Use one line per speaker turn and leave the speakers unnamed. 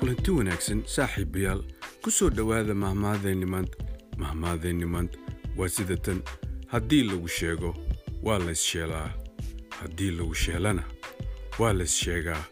kulanti wanaagsan saaxiibayaal ku soo dhowaada mahmaadeenni maanta mahmaadeenni maanta waa sida tan haddii lagu sheego waa lays sheelaa haddii lagu sheelana waa lays sheegaa.